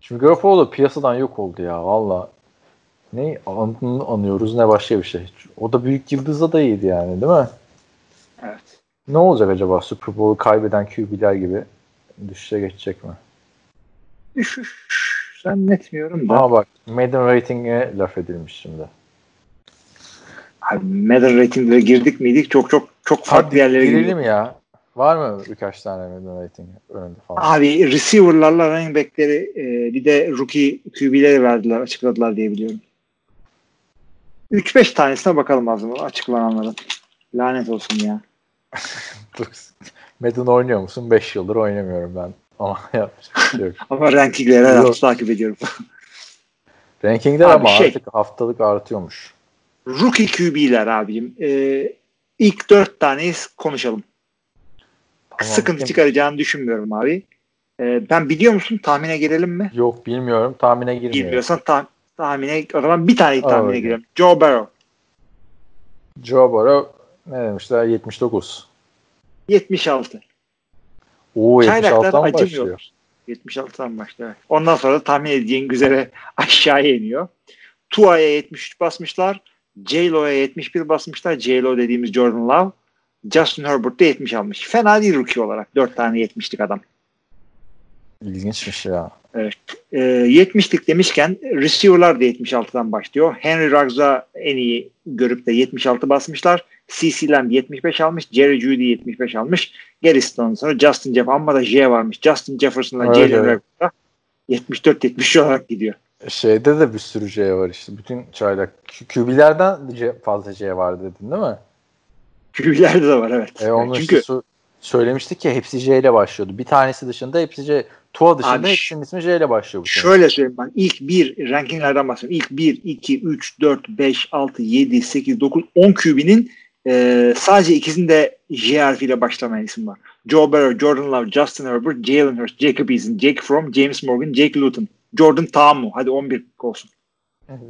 Jimmy Garoppolo piyasadan yok oldu ya. Valla ne anını anıyoruz ne başka bir şey. O da büyük yıldızla da iyiydi yani değil mi? Evet. Ne olacak acaba Super Bowl'u kaybeden QB'ler gibi düşüşe geçecek mi? Düşüş zannetmiyorum da. Ama bak Madden Rating'e laf edilmiş şimdi. Abi Madden Rating'lere girdik miydik çok çok çok farklı Hadi, yerlere girelim ya. Var mı birkaç tane Madden rating önünde falan? Abi receiver'larla running back'leri e, bir de rookie QB'leri verdiler, açıkladılar diye biliyorum. 3-5 tanesine bakalım az açıklananların. Lanet olsun ya. Madden oynuyor musun? 5 yıldır oynamıyorum ben. Ama yapacak şey yok. Ama rankingleri her hafta takip ediyorum. Rankingler Abi ama şey- artık haftalık artıyormuş. Rookie QB'ler abicim. E, ilk 4 taneyi konuşalım. Tamam. Sıkıntı Kim- çıkaracağını düşünmüyorum abi. E, ben biliyor musun? Tahmine girelim mi? Yok bilmiyorum. Tahmine girmiyor. Bilmiyorsan ta- tahmine o zaman bir tane tahmine Öyle. girelim. Joe Burrow. Joe Burrow ne demişler? 79. 76. Oo Çaylaklar 76'dan mı acımıyor. başlıyor? 76'dan başlıyor. evet. Ondan sonra da tahmin edeceğin üzere aşağıya iniyor. Tua'ya 73 basmışlar. J-Lo'ya 71 basmışlar. J-Lo dediğimiz Jordan Love. Justin Herbert de 70 almış. Fena değil rookie olarak. 4 tane 70'lik adam. İlginçmiş ya. Ee, 70'lik demişken receiver'lar da 76'dan başlıyor. Henry Ruggs'a en iyi görüp de 76 basmışlar. CC Lamb 75 almış. Jerry Judy 75 almış. Gerisinden sonra Justin Jeff amma da J varmış. Justin Jefferson'la Evet, Jalen evet. Rager'da 74-70 olarak gidiyor. Şeyde de bir sürü C var işte. Bütün çaylak. QB'lerden fazla C var dedin değil mi? QB'lerde de var evet. E onu Çünkü so- söylemiştik ya hepsi J ile başlıyordu. Bir tanesi dışında hepsi C. Tua dışında Abi, hepsinin ismi J ile başlıyor bu sene. şöyle söyleyeyim ben. İlk bir rankinglerden bahsediyorum. İlk 1, 2, 3, 4, 5, 6, 7, 8, 9, 10 QB'nin e, sadece ikisinde J harfiyle başlamayan isim var. Joe Burrow, Jordan Love, Justin Herbert, Jalen Hurts, Jacob Eason, Jake Fromm, James Morgan, Jake Luton. Jordan Tamu. Hadi 11 olsun.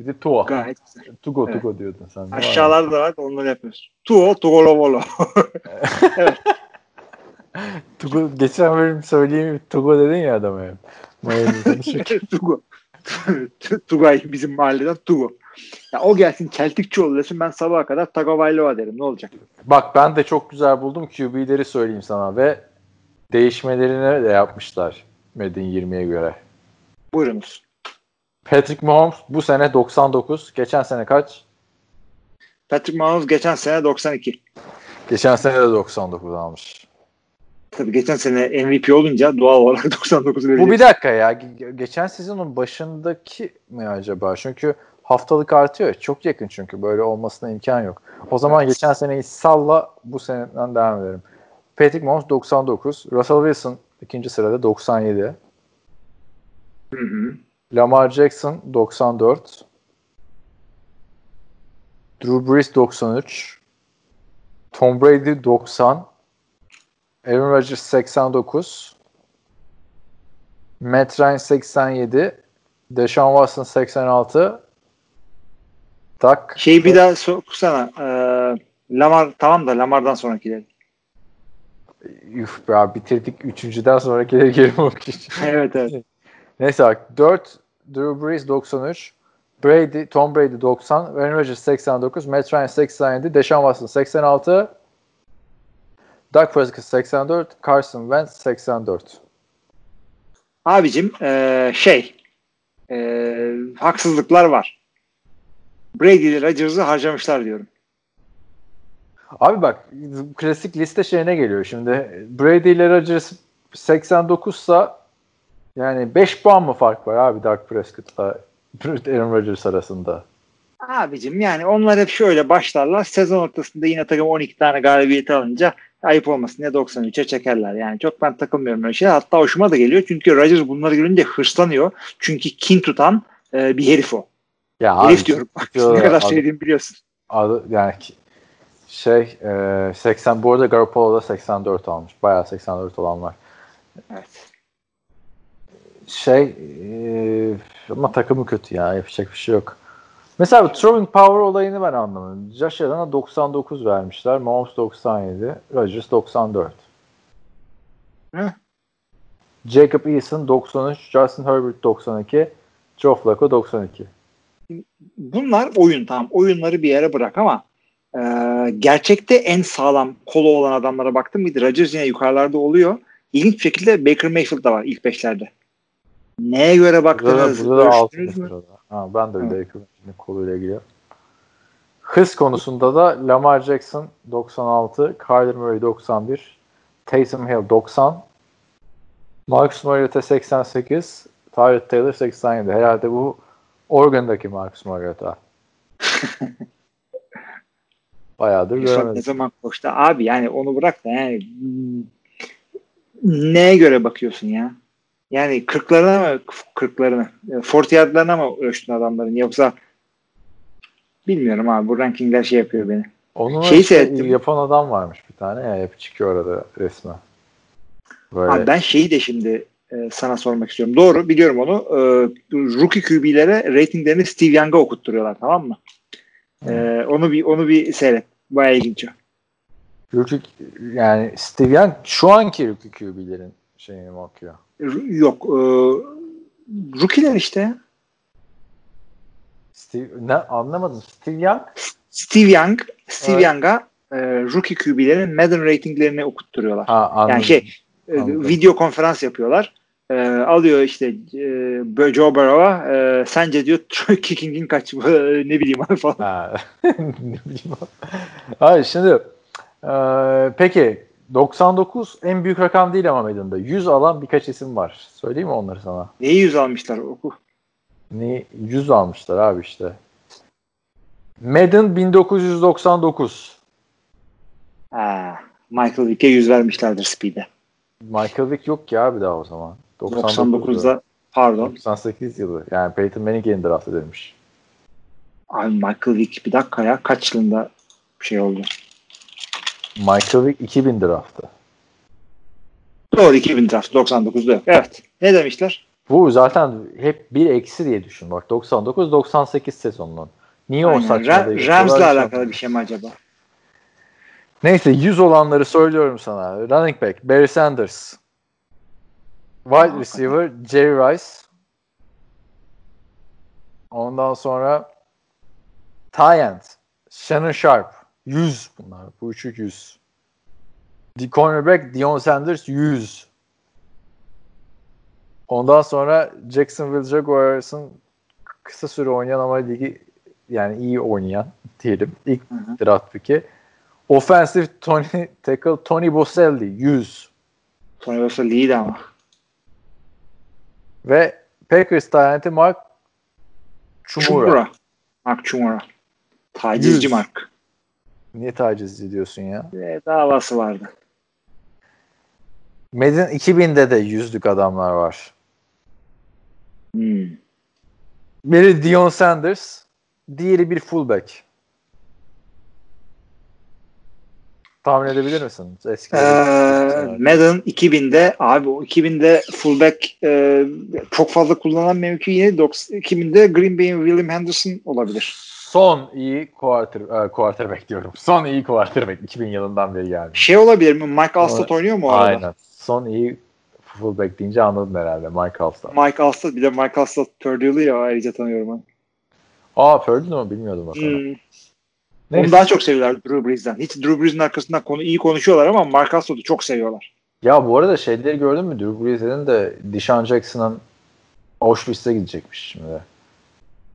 Bir de Tua. Gayet güzel. Tugo Evet. Tugo diyordun sen. Var? Aşağılarda da var onları yapıyoruz. Tuo, Tuolovolo. Tugo, geçen bölüm söyleyeyim Tugo dedin ya adama. Tugo. Tugay bizim mahalleden Tugo. Ya o gelsin Celticçioğlu desin ben sabaha kadar Tagovailoa derim. Ne olacak? Bak ben de çok güzel buldum. QB'leri söyleyeyim sana ve değişmelerini de yapmışlar Madden 20'ye göre. Buyurunuz. Patrick Mahomes bu sene 99. Geçen sene kaç? Patrick Mahomes geçen sene 92. Geçen sene de 99 almış. Tabii geçen sene MVP olunca doğal olarak 99 verecek. Bu bir dakika ya. Ge- Geçen sezonun başındaki mi acaba? Çünkü haftalık artıyor. Çok yakın çünkü. Böyle olmasına imkan yok. O zaman Evet. geçen seneyi salla bu seneden devam edelim. Patrick Mahomes 99. Russell Wilson ikinci sırada 97. Hı hı. Lamar Jackson 94. Drew Brees 93. Tom Brady 90. Aaron Rodgers 89. Matt Ryan 87. Deshaun Watson 86. Dak Şey bir daha soksana. Ee, Lamar tamam da Lamar'dan sonrakileri. Üf be abi bitirdik. Üçüncüden sonrakileri geri bakış. evet evet. Neyse bak 4 Drew Brees 93 Brady, Tom Brady 90 Aaron Rodgers 89 Matt Ryan 87 Deshaun Watson 86 Doug Prescott 84 Carson Wentz 84 Abicim ee, şey ee, haksızlıklar var. Brady ile Rodgers'ı harcamışlar diyorum. Abi bak klasik liste şeyine geliyor şimdi Brady ile Rodgers 89 sa yani 5 puan mı fark var abi Doug Prescott'la Aaron Rodgers arasında? Abicim yani onlar hep şöyle başlarlar. Sezon ortasında yine takım 12 tane galibiyet alınca ayıp olmasın diye 93'e çekerler. Yani çok ben takılmıyorum öyle şey. Hatta hoşuma da geliyor. Çünkü Rodgers bunları görünce hırslanıyor. Çünkü kin tutan e, bir herif o. Ya herif diyorum. diyorlar, ne kadar abi- sevdiğimi biliyorsun. Adı, yani şey e, 80 bu arada Garoppolo da 84 almış. Bayağı 84 olan var. Evet. Şey e, ama takımı kötü ya. Yapacak bir şey yok. Mesela throwing power olayını ben anlamadım. Josh Allen'a 99 vermişler. Mahomes 97. Rodgers 94. Hı? Jacob Eason 93. Justin Herbert 92. Joe Flacco 92. Bunlar oyun tamam. Oyunları bir yere bırak ama e, gerçekte en sağlam kolu olan adamlara baktım mıydı? Rodgers yine yukarılarda oluyor. İlginç bir şekilde Baker Mayfield da var ilk beşlerde. Neye göre Burada da, baktınız? burada da 6. ölçtünüz mü? sırada. Ha, ben de bir Baker koluyla ilgili. Hız konusunda da Lamar Jackson 96, Kyler Murray 91, Taysom Hill 90, Marcus Mariota 88, Tyrod Taylor 87. Herhalde bu Oregon'daki Marcus Mariota. Bayağıdır Yusuf göremedim. ne zaman koştu? Abi yani onu bırak da yani hmm, neye göre bakıyorsun ya? Yani kırklarına mı kırklarına, 40 yardlarına mı ölçtün adamların yoksa bilmiyorum abi bu rankingler şey yapıyor beni. Onu Şeyi işte seyrettim. yapan adam varmış bir tane ya hep çıkıyor orada resmen. Böyle Abi ben şeyi de şimdi e, sana sormak istiyorum. Doğru biliyorum onu. E, rookie QB'lere ratinglerini Steve Young'a okutturuyorlar tamam mı? E, onu bir onu bir seyret. Bayağı ilginç o. rookie, yani Steve Young şu anki rookie QB'lerin şeyini mi okuyor? R- Yok. E, rookie'ler işte. Steve, ne anlamadım. Steve Young Steve Young, Steve Evet. Young'a e, rookie QB'lerin Madden ratinglerini okutturuyor. ha, anladım. Yani şey e, Anladım. video konferans yapıyorlar. E, alıyor işte e, Joe Burrow'a e, sence diyor Troy Kicking'in kaç ne bileyim abi falan. Ha. ne bileyim. Hayır şimdi e, peki 99 en büyük rakam değil ama Madden'da. 100 alan birkaç isim var. Söyleyeyim mi onları sana? Neyi yüz almışlar oku. Ne 100 almışlar abi işte. Madden 1999. Ha, Michael Vick'e yüz vermişlerdir Speed'e. Michael Vick yok ki abi daha o zaman. 99'da pardon. 98 yılı. Yani Peyton Manning'in draft edilmiş. Abi Michael Vick bir dakika ya kaç yılında şey oldu. Michael Vick 2000 draftı. Doğru 2000 draft 99'da yok. Evet. Ne demişler? Bu zaten hep bir eksi diye düşün. Bak 99-98 sezonunun. Niye o Aynen. saçma Ra- değil? Rams'la alakalı bir şey mi acaba? Neyse 100 olanları söylüyorum sana. Running back Barry Sanders. Wide receiver Jerry Rice. Ondan sonra Tyent Shannon Sharp 100 bunlar. Bu üçü 100. The cornerback Dion Sanders 100. Ondan sonra Jacksonville Jaguars'ın kısa süre oynayan ama ligi yani iyi oynayan diyelim. İlk Hı hı. draft pick'i. Offensive Tony tackle Tony Boselli 100 Tony Bosa iyiydi ama. ve Packers talenti Mark Chumura. Chumura. Mark Chumura. Tacizci Yüz. Mark. Niye taciz ediyorsun ya? E, davası vardı. Madden 2000'de de yüzlük adamlar var. Hmm. Biri Dion Sanders, diğeri bir fullback. Tahmin edebilir misin? Eski Ee, Madden 2000'de abi o 2000'de fullback e, çok fazla kullanılan mevki yine 90 2000'de Green Bay'in William Henderson olabilir. Son iyi quarter, e, quarterback diyorum. Son iyi quarterback 2000 yılından beri gelmiş. Şey olabilir mi? Mike Alstott oynuyor mu o arada? Aynen. Son iyi fullback deyince anladın herhalde. Mike Alstott. Mike Alstott bir de Mike Alstott Purdue'lu ya ayrıca tanıyorum ben. Aa Purdue mu bilmiyordum mesela. Hmm. Neyse. Onu daha çok seviyorlar Drew Brees'den. Hiç Drew Brees'in arkasından konu iyi konuşuyorlar ama Mark Alstott'u çok seviyorlar. Ya bu arada şeyleri gördün mü? Drew Brees'in de Deshaun Jackson'ın Auschwitz'e gidecekmiş şimdi.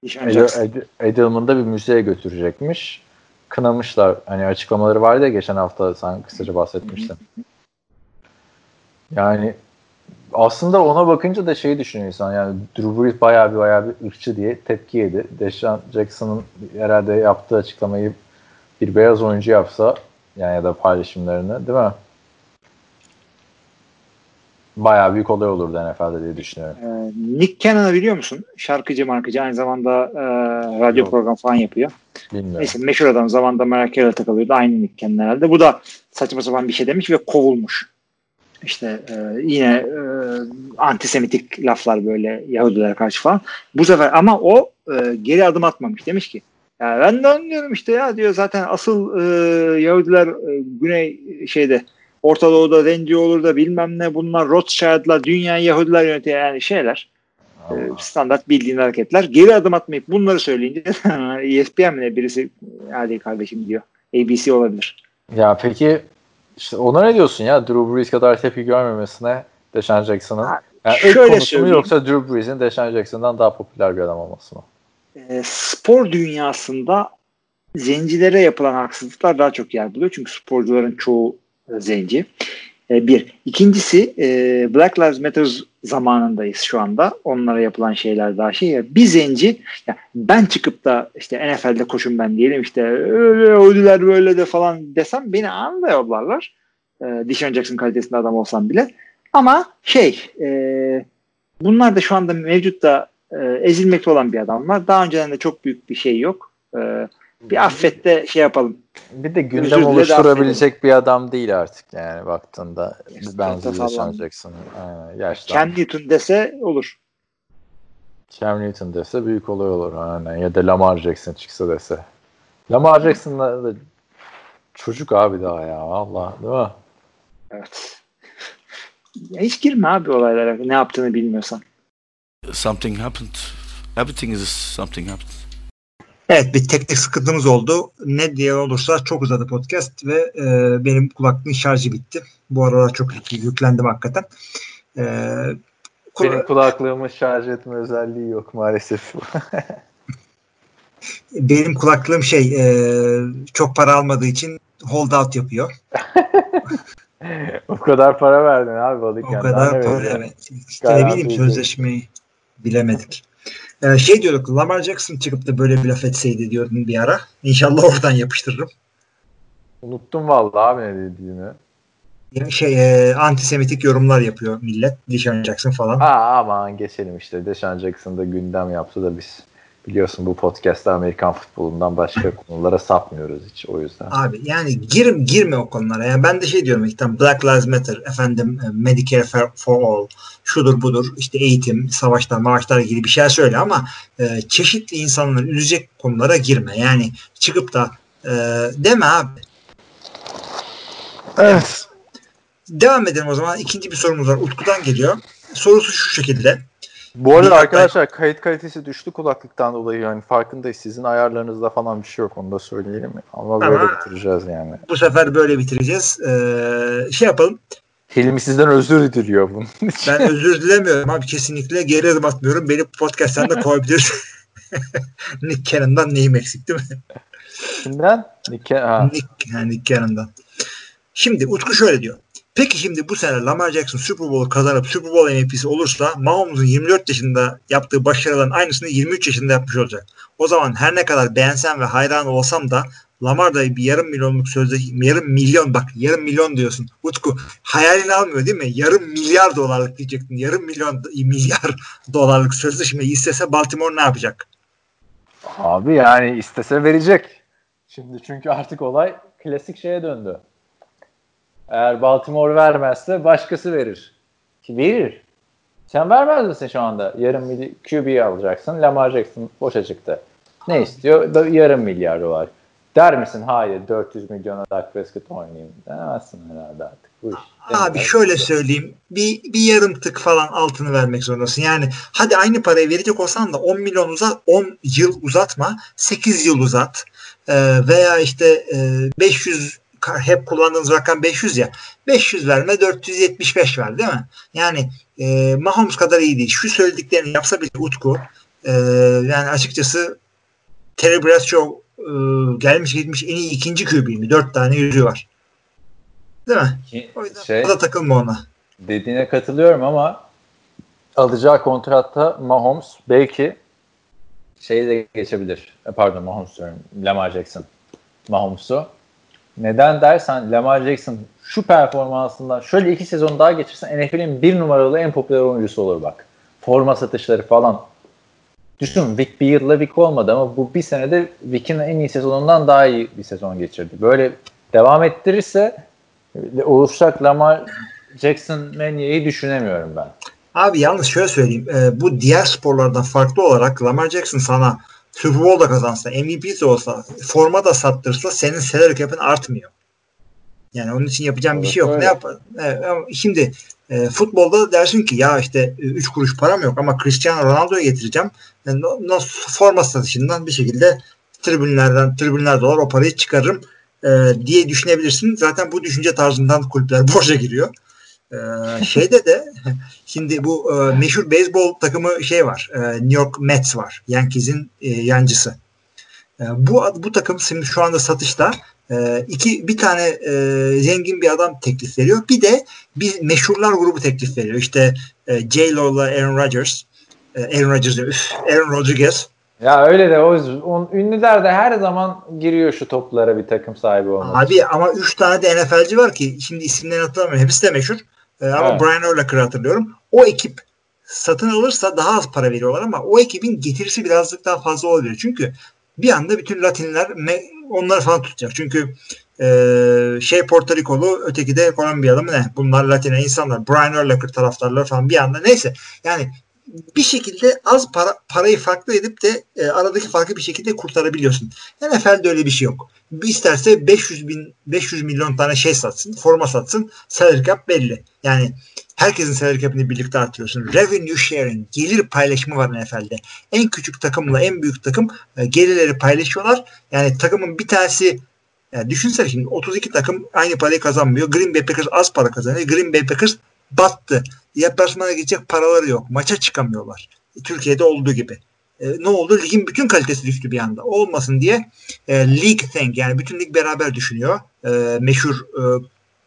Deshaun Jackson. Ed- Ed- Edelman'da bir müzeye götürecekmiş. Kınamışlar. Hani açıklamaları vardı ya geçen hafta sen kısaca bahsetmiştin. Yani aslında ona bakınca da şey düşünüyor insan yani Drew Brees bayağı bir bayağı bir ırkçı diye tepki yedi. Deshaun Jackson'ın herhalde yaptığı açıklamayı bir beyaz oyuncu yapsa yani ya da paylaşımlarını değil mi? Bayağı büyük olay olurdu NFL'de diye düşünüyorum. Ee, Nick Cannon'ı biliyor musun? Şarkıcı markacı aynı zamanda e, radyo Yok. program falan yapıyor. Bilmiyorum. Neyse meşhur adam zamanında Mariah Carey'le takılıyordu. Aynı Nick Cannon herhalde. Bu da saçma sapan bir şey demiş ve kovulmuş. İşte e, yine e, antisemitik laflar böyle Yahudilere karşı falan. Bu sefer ama o e, geri adım atmamış. Demiş ki ya ben de anlıyorum işte ya diyor zaten asıl e, Yahudiler e, Güney şeyde Orta Doğu'da zenci olur da bilmem ne bunlar Rothschild'lar dünya Yahudiler yönetiyor yani şeyler. E, standart bildiğin hareketler. Geri adım atmayıp bunları söyleyince ESPN mi ne birisi hadi kardeşim diyor. ABC olabilir. Ya peki işte ona ne diyorsun ya Drew Brees kadar tepki görmemesine Deshaun Jackson'ın? Yani şöyle söyleyeyim. yoksa Drew Brees'in Deshaun Jackson'dan daha popüler bir adam olması mı? E, spor dünyasında zencilere yapılan haksızlıklar daha çok yer buluyor. Çünkü sporcuların çoğu zenci. E, bir. İkincisi e, Black Lives Matter zamanındayız şu anda. Onlara yapılan şeyler daha şey ya. Bir zenci ya ben çıkıp da işte NFL'de koşun ben diyelim işte öyle öldüler böyle de falan desem beni anında yollarlar. E, Dishon Jackson kalitesinde adam olsam bile. Ama şey e, bunlar da şu anda mevcutta e, ezilmekte olan bir adamlar. Daha önceden de çok büyük bir şey yok. E, bir affette şey yapalım. Bir de gündem oluşturabilecek bir adam değil artık yani baktığında. Bence yaşanacaksın. Yaştan. Cam Newton dese olur. Cam Newton dese büyük olay olur. Aynen. Ya da Lamar Jackson çıksa dese. Lamar Jackson da çocuk abi daha ya. Allah değil mi? Evet. Ya hiç girme abi olaylara ne yaptığını bilmiyorsan. Something happened. Everything is something happened. Evet bir teknik sıkıntımız oldu. Ne diye olursa çok uzadı podcast ve e, benim kulaklığın şarjı bitti. Bu aralar çok yüklendim hakikaten. E, benim kulaklığımın şarj etme özelliği yok maalesef. benim kulaklığım şey e, çok para almadığı için hold out yapıyor. o kadar para verdin abi alırken. O kadar para evet. İşte ne bileyim sözleşmeyi bilemedik. Ee, şey diyorduk Lamar Jackson çıkıp da böyle bir laf etseydi diyordum bir ara. İnşallah oradan yapıştırırım. Unuttum vallahi abi ne dediğini. Yani şey e, antisemitik yorumlar yapıyor millet. Deshaun Jackson falan. Aa aman geçelim işte. Deshaun Jackson da gündem yaptı da biz biliyorsun bu podcast'ta Amerikan futbolundan başka konulara sapmıyoruz hiç o yüzden. Abi yani gir, girme o konulara. Yani ben de şey diyorum işte Black Lives Matter, efendim e, Medicare for All, şudur budur işte eğitim, savaşlar, maaşlar gibi bir şey söyle ama e, çeşitli insanları üzecek konulara girme. Yani çıkıp da e, deme abi. Evet. Devam edelim o zaman. İkinci bir sorumuz var. Utku'dan geliyor. Sorusu şu şekilde. Bu arada arkadaşlar kayıt kalitesi düştü kulaklıktan dolayı yani farkındayız. Sizin ayarlarınızda falan bir şey yok onu da söyleyelim. Ama böyle Ama bitireceğiz yani. Bu sefer böyle bitireceğiz. Ee, şey yapalım. Hilmi sizden özür diliyor bunun için. Ben özür dilemiyorum abi kesinlikle. Geri adım atmıyorum. Beni podcast'tan da kovabilirsin. Nick Cannon'dan neyim eksik değil mi? Kimden? Nick, ha. Nick, yani Nick Cannon'dan. Şimdi Utku şöyle diyor. Peki şimdi bu sene Lamar Jackson Super Bowl kazanıp Super Bowl MVP'si olursa Mahomes'un 24 yaşında yaptığı başarıların aynısını 23 yaşında yapmış olacak. O zaman her ne kadar beğensem ve hayran olsam da Lamar da bir yarım milyonluk sözleşme, yarım milyon bak yarım milyon diyorsun. Utku hayalini almıyor değil mi? Yarım milyar dolarlık diyecektin. Yarım milyon milyar dolarlık sözleşmeyi istese Baltimore ne yapacak? Abi yani istese verecek. Şimdi çünkü artık olay klasik şeye döndü. Eğer Baltimore vermezse başkası verir. Ki verir. Sen vermez misin şu anda? Yarım milyar QB alacaksın. Lamar Jackson boşa çıktı. Ne istiyor? Yarım milyar dolar. Der misin? Hayır 400 milyona Dak Prescott oynayayım. Demezsin herhalde artık. Bu iş. Abi şöyle söyleyeyim. Bir, bir yarım tık falan altını vermek zorundasın. Yani hadi aynı parayı verecek olsan da 10 milyon uzat, 10 yıl uzatma. 8 yıl uzat. Ee, veya işte e, 500 hep kullandığınız rakam 500 ya. 500 verme 475 ver değil mi? Yani e, Mahomes kadar iyi değil. Şu söylediklerini yapsa bile Utku e, yani açıkçası Terry Bradshaw e, gelmiş gitmiş en iyi ikinci QB mi? Dört tane yüzüğü var. Değil mi? O yüzden şey, da takılma ona. Dediğine katılıyorum ama alacağı kontratta Mahomes belki şey de geçebilir. E, pardon Mahomes diyorum. Lamar Jackson. Mahomes'u neden dersen Lamar Jackson şu performansından şöyle iki sezon daha geçirsen NFL'in bir numaralı en popüler oyuncusu olur bak. Forma satışları falan. Düşün Vic bir yılla Vic olmadı ama bu bir senede Vic'in en iyi sezonundan daha iyi bir sezon geçirdi. Böyle devam ettirirse oluşacak Lamar Jackson Mania'yı düşünemiyorum ben. Abi yalnız şöyle söyleyeyim. E, bu diğer sporlardan farklı olarak Lamar Jackson sana Super Bowl da kazansa, MVP de olsa, forma da sattırsa senin salary cap'in artmıyor. Yani onun için yapacağım bir şey yok. Öyle. Ne yapar? Evet, şimdi e, futbolda dersin ki ya işte 3 kuruş param yok ama Cristiano Ronaldo'yu getireceğim. Yani, forma satışından bir şekilde tribünlerden tribünler dolar o parayı çıkarırım e, diye düşünebilirsin. Zaten bu düşünce tarzından kulüpler borca giriyor. Ee, şeyde de şimdi bu e, meşhur beyzbol takımı şey var. E, New York Mets var. Yankees'in e, yancısı. E, bu bu takım şimdi şu anda satışta E, iki bir tane e, zengin bir adam teklif veriyor. Bir de bir meşhurlar grubu teklif veriyor. İşte e, J-Lo'la Aaron Rodgers. E, Aaron Rodgers. Üf, Aaron Rodriguez. Ya öyle de o on, ünlüler de her zaman giriyor şu toplara bir takım sahibi olmak. Abi ama 3 tane de NFL'ci var ki şimdi isimlerini hatırlamıyorum. Hepsi de meşhur. E, ama Evet. Brian Urlacher'ı hatırlıyorum. O ekip satın alırsa daha az para veriyorlar ama o ekibin getirisi birazcık daha fazla oluyor. Çünkü bir anda bütün Latinler onları falan tutacak. Çünkü e, şey Porto Rikolu öteki de Kolombiyalı mı ne? Bunlar Latine insanlar. Brian Urlacher taraftarları falan bir anda. Neyse yani bir şekilde az para parayı farklı edip de e, aradaki farkı bir şekilde kurtarabiliyorsun. NFL'de öyle bir şey yok. İsterse 500 bin 500 milyon tane şey satsın, forma satsın, salary cap belli. Yani herkesin salary cap'ini birlikte artırıyorsun. Revenue sharing, gelir paylaşımı var NFL'de. En küçük takımla en büyük takım e, gelirleri paylaşıyorlar. Yani takımın bir tanesi yani düşünsene şimdi 32 takım aynı parayı kazanmıyor. Green Bay Packers az para kazanıyor. Green Bay Packers battı. Deplasmana gidecek paraları yok. Maça çıkamıyorlar. E, Türkiye'de olduğu gibi. E, ne oldu? Ligin bütün kalitesi düştü bir anda. Olmasın diye e, league thing yani bütün lig beraber düşünüyor. E, meşhur e,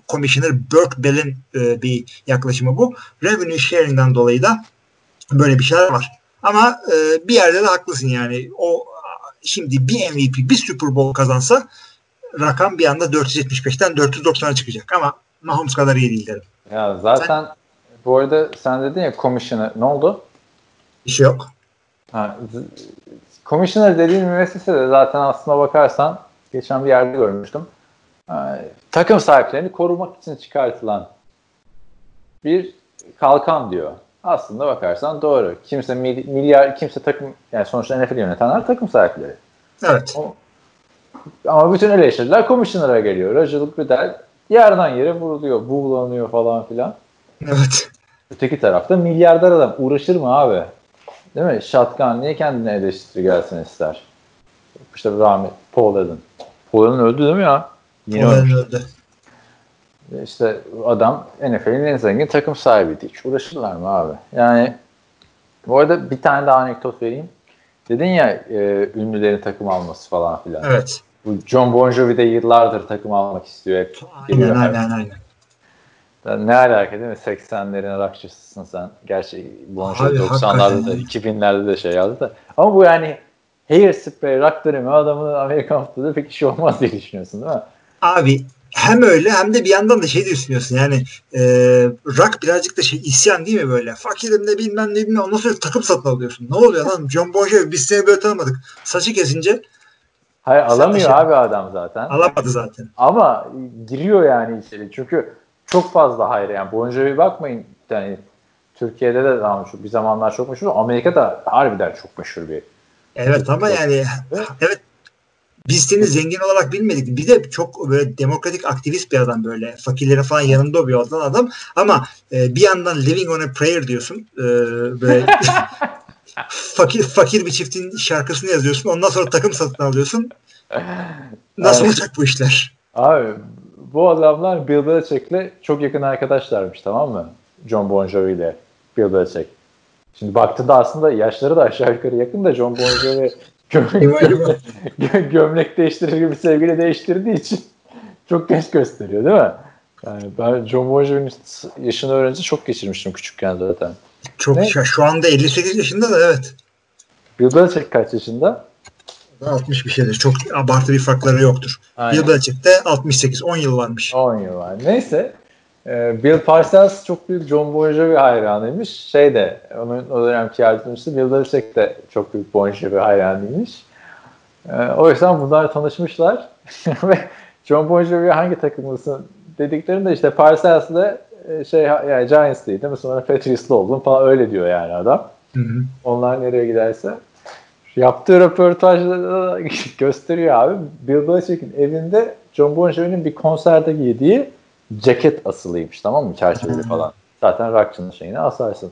Commissioner Burke Bell'in e, bir yaklaşımı bu. Revenue sharing'den dolayı da böyle bir şeyler var. Ama e, bir yerde de haklısın yani. O şimdi bir MVP, bir Super Bowl kazansa rakam bir anda 475'ten 490'a çıkacak ama Mahomes kadar iyi değil derim. Ya zaten bu arada sen dedin ya commissioner ne oldu? Bir şey yok. Ha, commissioner dediğin müessese de zaten aslına bakarsan geçen bir yerde görmüştüm. Takım sahiplerini korumak için çıkartılan bir kalkan diyor. Aslında bakarsan doğru. Kimse mil- milyar kimse takım yani sonuçta NFL yönetenler takım sahipleri. Evet. O- Ama bütün eleştiriler komisyonlara geliyor. Roger Goodell yerden yere vuruluyor, buğulanıyor falan filan. Evet. Öteki tarafta milyarder adam uğraşır mı abi? Değil mi? Shotgun niye kendine eleştiri gelsin ister? İşte rahmet Paul Allen. Paul Allen öldü değil mi ya? Yine Olan ölmüş. öldü. İşte adam NFL'in en zengin takım sahibiydi. Hiç uğraşırlar mı abi? Yani bu arada bir tane daha anekdot vereyim. Dedin ya e, ünlülerin takım alması falan filan. Evet. Bu John Bon Jovi de yıllardır takım almak istiyor. Hep geliyor. Aynen aynen aynen. Ya Ne alaka değil mi? 80'lerin rockçısısın sen. Gerçi Bon Jovi Abi, 90'larda da hakikaten. 2000'lerde de şey yazdı da. Ama bu yani Hairspray rock dönemi adamın Amerikan futbolunda pek işi olmaz diye düşünüyorsun değil mi? Abi hem öyle hem de bir yandan da şey düşünüyorsun yani e, rock birazcık da şey isyan değil mi böyle fakirim de bilmem ne bilmem ondan sonra takım satın alıyorsun ne oluyor lan John Bon Jovi biz seni böyle tanımadık saçı kesince Hayır alamıyor şey- abi adam zaten. alamadı zaten Ama giriyor yani içeri. Çünkü çok fazla hayır yani Bon Jovi bakmayın yani Türkiye'de de daha meşhur. Bir zamanlar çok meşhur. Amerika'da harbiden çok meşhur bir. evet ama yani evet biz seni zengin olarak bilmedik. Bir de çok böyle demokratik aktivist bir adam böyle. Fakirlerin falan yanında bir olan adam. Ama e, bir yandan living on a prayer diyorsun. E, böyle fakir fakir bir çiftin şarkısını yazıyorsun. Ondan sonra takım satın alıyorsun. Nasıl Evet. olacak bu işler? Abi bu adamlar Bill Belichick'le çok yakın arkadaşlarmış tamam mı? John Bon Jovi ile Bill Belichick. Şimdi baktığında aslında yaşları da aşağı yukarı yakın da John Bon Jovi gömlek, gömlek değiştirir gibi sevgili değiştirdiği için çok genç gösteriyor değil mi? Yani ben John Bon Jovi'nin yaşını öğrenince çok geçirmiştim küçükken zaten. Çok Ne? şu, şu anda 58 yaşında da evet. Bill Belichick kaç yaşında? 60 bir şeydir. Çok abartı bir farkları yoktur. Aynen. Bill Belichick'te 68. 10 yıl varmış. 10 yıl var. Neyse. e, Bill Parcells çok büyük John Bon Jovi hayranıymış. Şey de onun o dönemki yardımcısı Bill Belichick de çok büyük Bon Jovi hayranıymış. E, o yüzden bunlar tanışmışlar. Ve John Bon Jovi hangi takımlısın dediklerinde işte Parcells'le şey yani Giants'lıydı değil mi? Sonra Patriots'lı oldum falan öyle diyor yani adam. Hı hı. Onlar nereye giderse. Yaptığı röportajda da gösteriyor abi. Bill Belichick'in evinde John Bon Jovi'nin bir konserde giydiği ceket asılıymış tamam mı? Çerçeveli falan. Zaten rockçının şeyini asarsın.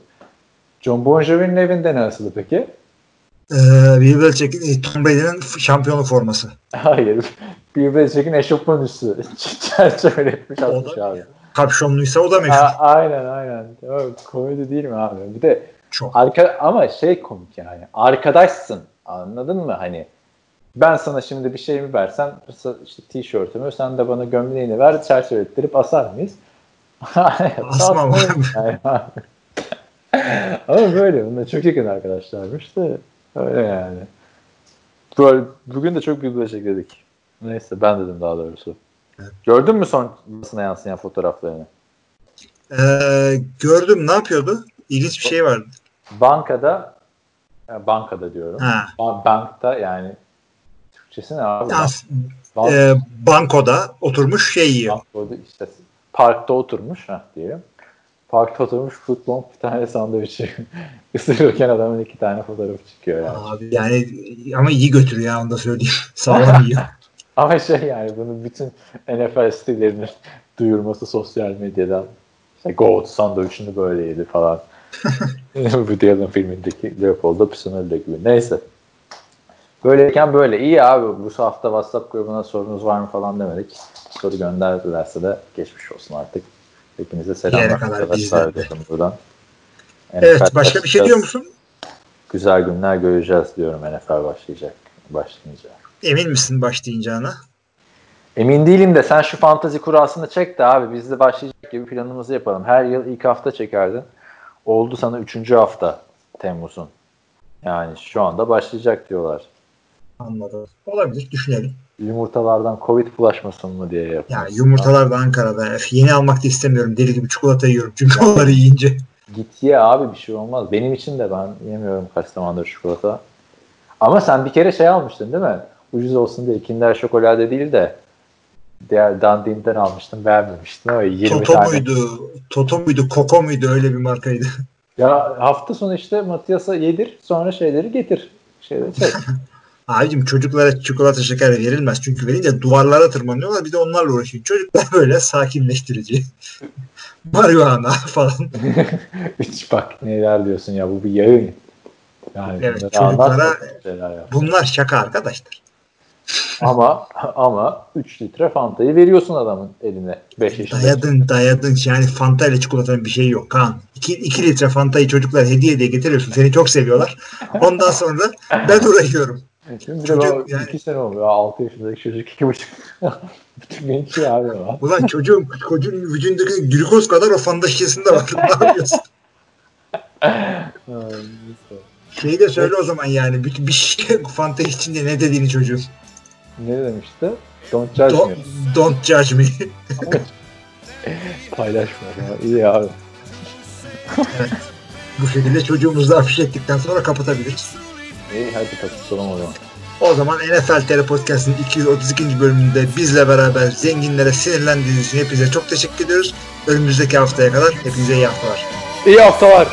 John Bon Jovi'nin evinde ne asılı peki? Ee, Bill Belichick'in e, Tom Brady'nin şampiyonluk forması. Hayır. Bill Belichick'in eşofman üstü çerçeveli etmiş O atmış abi. Kapşonluysa o da meşhur. A- aynen aynen. O, komedi değil mi abi? Bir de Çok. Arka, ama şey komik yani. Arkadaşsın. Anladın mı? Hani Ben sana şimdi bir şeyimi versem işte tişörtümü sen de bana gömleğini ver çerçevelettirip asar mıyız? Asmam. Yani. Ama böyle. Bunlar çok yakın arkadaşlarmış da öyle yani. Böyle, bugün de çok büyük dedik. Neyse ben dedim daha doğrusu. Gördün mü son basına yansıyan fotoğraflarını? Ee, gördüm ne yapıyordu? İlginç bir şey vardı. Bankada ya bankada diyorum. Ha. Ba- Bankta yani Türkçesi ne abi? As- Bank- e, bankoda oturmuş şey yiyor. Bankada işte parkta oturmuş ha diyelim. Parkta oturmuş futbol bir tane sandviç ısırırken adamın iki tane fotoğrafı çıkıyor yani. Abi yani ama iyi götürüyor ya onu da söyleyeyim. Sağlam yiyor. Ama şey yani bunu bütün NFL sitelerinin duyurması sosyal medyadan işte Goat sandviçini böyle yedi falan. Bu Dylan filmindeki Leopold'da Pısınır'da gibi. Neyse. Böyleyken böyle. iyi abi bu hafta WhatsApp grubuna sorunuz var mı falan demedik. Soru gönderdilerse de geçmiş olsun artık. Hepinize selamlar arkadaşlar dedim buradan. Evet NFL başka bir şey diyor musun? Güzel günler göreceğiz diyorum NFL başlayacak. Başlayınca. Emin misin başlayacağına? Emin değilim de sen şu fantazi kurasını çek de abi biz de başlayacak gibi planımızı yapalım. Her yıl ilk hafta çekerdin. Oldu sana üçüncü hafta Temmuz'un. Yani şu anda başlayacak diyorlar. Anladım. Olabilir düşünelim. Yumurtalardan Covid bulaşmasın mı diye Ya yapıyorsun. yumurtalar da Ankara'da. Yeni almak da istemiyorum. Deli gibi çikolata yiyorum. Çünkü onları yiyince. Git ye abi bir şey olmaz. Benim için de ben yemiyorum kaç zamandır çikolata. Ama sen bir kere şey almıştın değil mi? Ucuz olsun diye Kinder şokolade değil de diğer Dandine'den almıştın beğenmemiştin ama 20 Toto tane. muydu? Toto muydu? Koko muydu? Öyle bir markaydı. Ya hafta sonu işte Matias'a yedir sonra şeyleri getir. Şeyleri çek. Abicim çocuklara çikolata şeker verilmez. Çünkü verince duvarlara tırmanıyorlar. Bir de onlarla uğraşıyor. Çocuklar böyle sakinleştirici. Marihuana falan. Hiç bak neler diyorsun ya bu bir yayın. Yani Evet, çocuklara-. Bunlar şaka arkadaşlar. Ama ama 3 litre Fanta'yı veriyorsun adamın eline 5 yaşında. Dayadın dayadın. Yani Fanta ile çikolatanın bir şeyi yok Kaan. 2 litre Fanta'yı çocuklar hediye diye getiriyorsun. Seni çok seviyorlar. Ondan sonra ben uğraşıyorum. Şimdi bir de Çocuk bana yani- 2 sene oluyor. 6 yaşındaki çocuk 2,5. Bütün genç ya abi o. Ulan çocuğun, çocuğun vücudundaki glikoz kadar o Fanta şişesinde var. ne yapıyorsun? Şeyi de söyle o zaman yani. Bir, bir şey Fanta içinde ne dediğini çocuğun. Ne demişti? Don't judge Don't, me. don't judge me. Paylaşma. Ya. İyi abi. Bu şekilde çocuğumuzu da afiş ettikten sonra kapatabiliriz. İyi hadi kapatalım o zaman. O zaman NFL TR Podcast'ın 232. bölümünde bizle beraber zenginlere sinirlendiğiniz için hepinize çok teşekkür ediyoruz. Önümüzdeki haftaya kadar hepinize iyi haftalar. İyi haftalar.